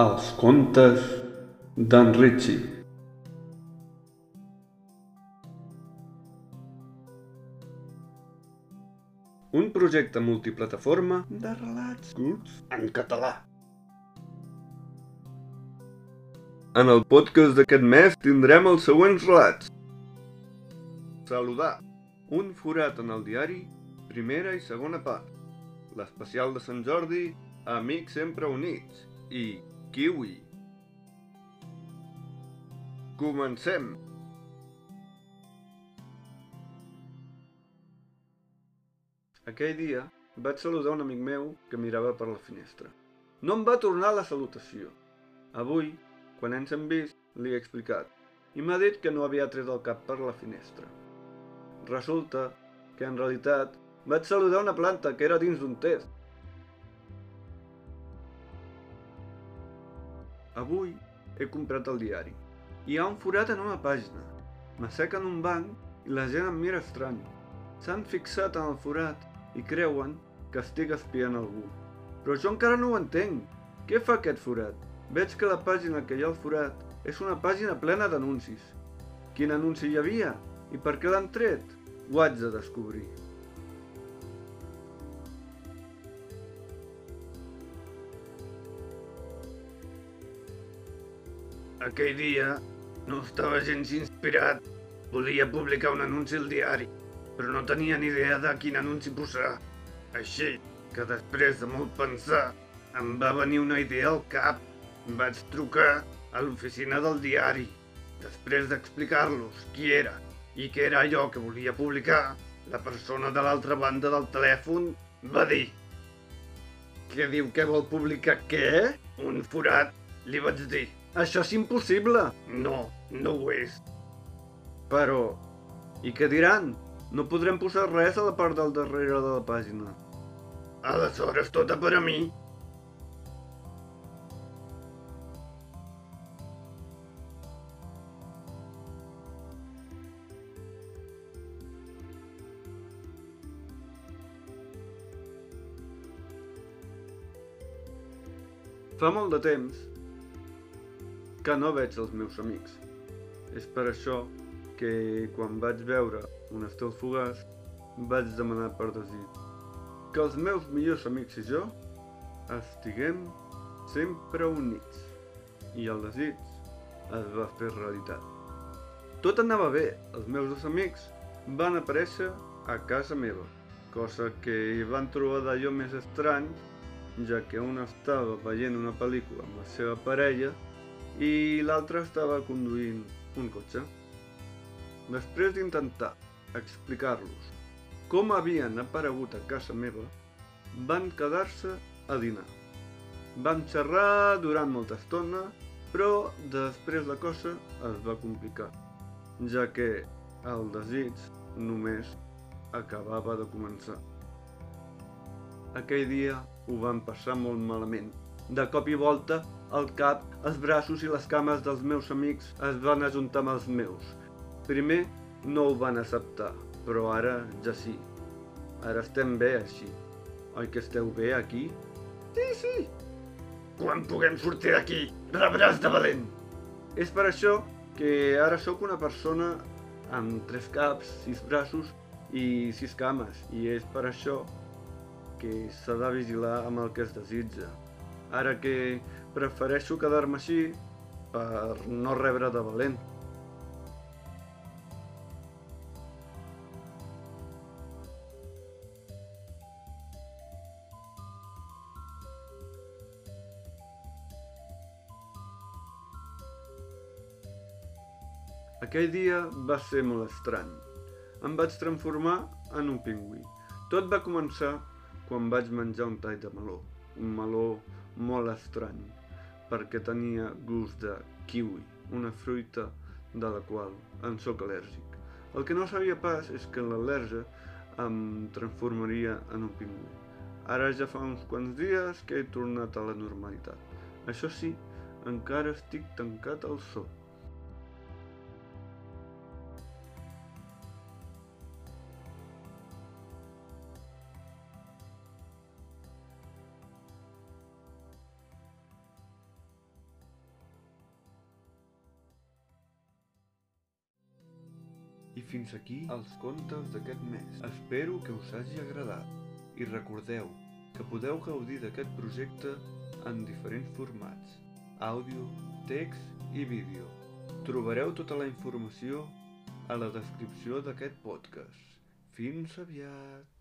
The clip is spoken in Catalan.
Els contes d'en Ritchie. Un projecte multiplataforma de relats curts en català. En el podcast d'aquest mes tindrem els següents relats. Saludar. Un forat en el diari, primera i segona part. L'especial de Sant Jordi, Amics sempre units. I Kiwi. Comencem! Aquell dia vaig saludar un amic meu que mirava per la finestra. No em va tornar la salutació. Avui, quan ens hem vist, li he explicat i m'ha dit que no havia tret el cap per la finestra. Resulta que, en realitat, vaig saludar una planta que era dins d'un test. Avui he comprat el diari. Hi ha un forat en una pàgina. M'assec en un banc i la gent em mira estrany. S'han fixat en el forat i creuen que estic espiant algú. Però jo encara no ho entenc. Què fa aquest forat? Veig que la pàgina que hi ha al forat és una pàgina plena d'anuncis. Quin anunci hi havia? I per què l'han tret? Ho haig de descobrir. Aquell dia no estava gens inspirat. Volia publicar un anunci al diari, però no tenia ni idea de quin anunci posar. Així que després de molt pensar, em va venir una idea al cap. Vaig trucar a l'oficina del diari. Després d'explicar-los qui era i què era allò que volia publicar, la persona de l'altra banda del telèfon va dir Què diu que vol publicar què? un forat, li vaig dir. Això és impossible. No, no ho és. Però, i què diran? No podrem posar res a la part del darrere de la pàgina. Aleshores tota per a mi. Fa molt de temps que no veig els meus amics. És per això que quan vaig veure un estel fugaç vaig demanar per desig que els meus millors amics i jo estiguem sempre units. I el desig es va fer realitat. Tot anava bé, els meus dos amics van aparèixer a casa meva, cosa que hi van trobar d'allò més estrany, ja que un estava veient una pel·lícula amb la seva parella i l'altre estava conduint un cotxe. Després d'intentar explicar-los com havien aparegut a casa meva, van quedar-se a dinar. Vam xerrar durant molta estona, però després la cosa es va complicar, ja que el desig només acabava de començar. Aquell dia ho van passar molt malament. De cop i volta, el cap, els braços i les cames dels meus amics es van ajuntar amb els meus. Primer no ho van acceptar, però ara ja sí. Ara estem bé així. Oi que esteu bé aquí? Sí, sí. Quan puguem sortir d'aquí, rebràs de valent. És per això que ara sóc una persona amb tres caps, sis braços i sis cames. I és per això que s'ha de vigilar amb el que es desitja. Ara que prefereixo quedar-me així per no rebre de valent. Aquell dia va ser molt estrany. Em vaig transformar en un pingüí. Tot va començar quan vaig menjar un tall de meló. Un meló molt estrany, perquè tenia gust de kiwi, una fruita de la qual en sóc al·lèrgic. El que no sabia pas és que l'al·lèrgia em transformaria en un pingüí. Ara ja fa uns quants dies que he tornat a la normalitat. Això sí, encara estic tancat al so. Fins aquí els contes d'aquest mes. Espero que us hagi agradat. I recordeu que podeu gaudir d'aquest projecte en diferents formats. Àudio, text i vídeo. Trobareu tota la informació a la descripció d'aquest podcast. Fins aviat!